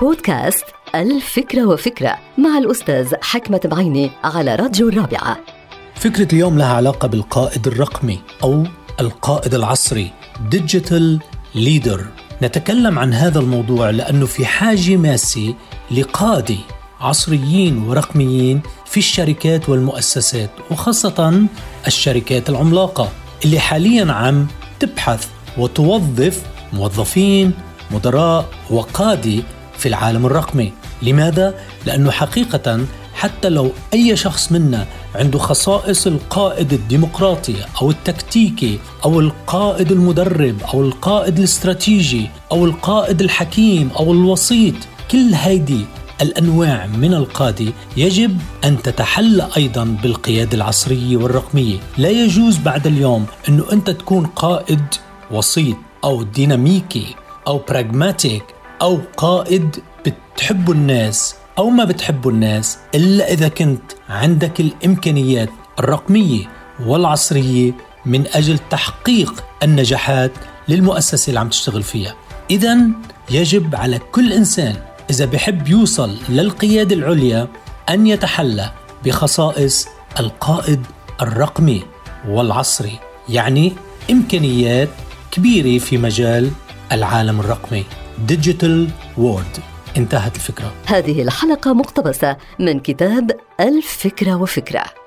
بودكاست ألف فكرة وفكرة مع الأستاذ حكمت بعيني على راديو الرابعة. فكرة اليوم لها علاقة بالقائد الرقمي أو القائد العصري digital leader نتكلم عن هذا الموضوع لأنه في حاجة ماسة لقادة عصريين ورقميين في الشركات والمؤسسات وخاصة الشركات العملاقة اللي حاليا عم تبحث وتوظف موظفين مدراء وقادة في العالم الرقمي لماذا؟ لأنه حقيقة حتى لو أي شخص منا عنده خصائص القائد الديمقراطي أو التكتيكي أو القائد المدرب أو القائد الاستراتيجي أو القائد الحكيم أو الوسيط كل هيدي الأنواع من القادة يجب أن تتحلى أيضا بالقيادة العصرية والرقمية، لا يجوز بعد اليوم إنه أنت تكون قائد وسيط أو ديناميكي أو براغماتيك أو قائد بتحب الناس أو ما بتحب الناس إلا إذا كنت عندك الإمكانيات الرقمية والعصرية من أجل تحقيق النجاحات للمؤسسة اللي عم تشتغل فيها. اذا يجب على كل إنسان إذا بحب يوصل للقيادة العليا أن يتحلى بخصائص القائد الرقمي والعصري، يعني إمكانيات كبيرة في مجال العالم الرقمي. digital world انتهت الفكرة. هذه الحلقة مقتبسة من كتاب ألف فكرة وفكرة.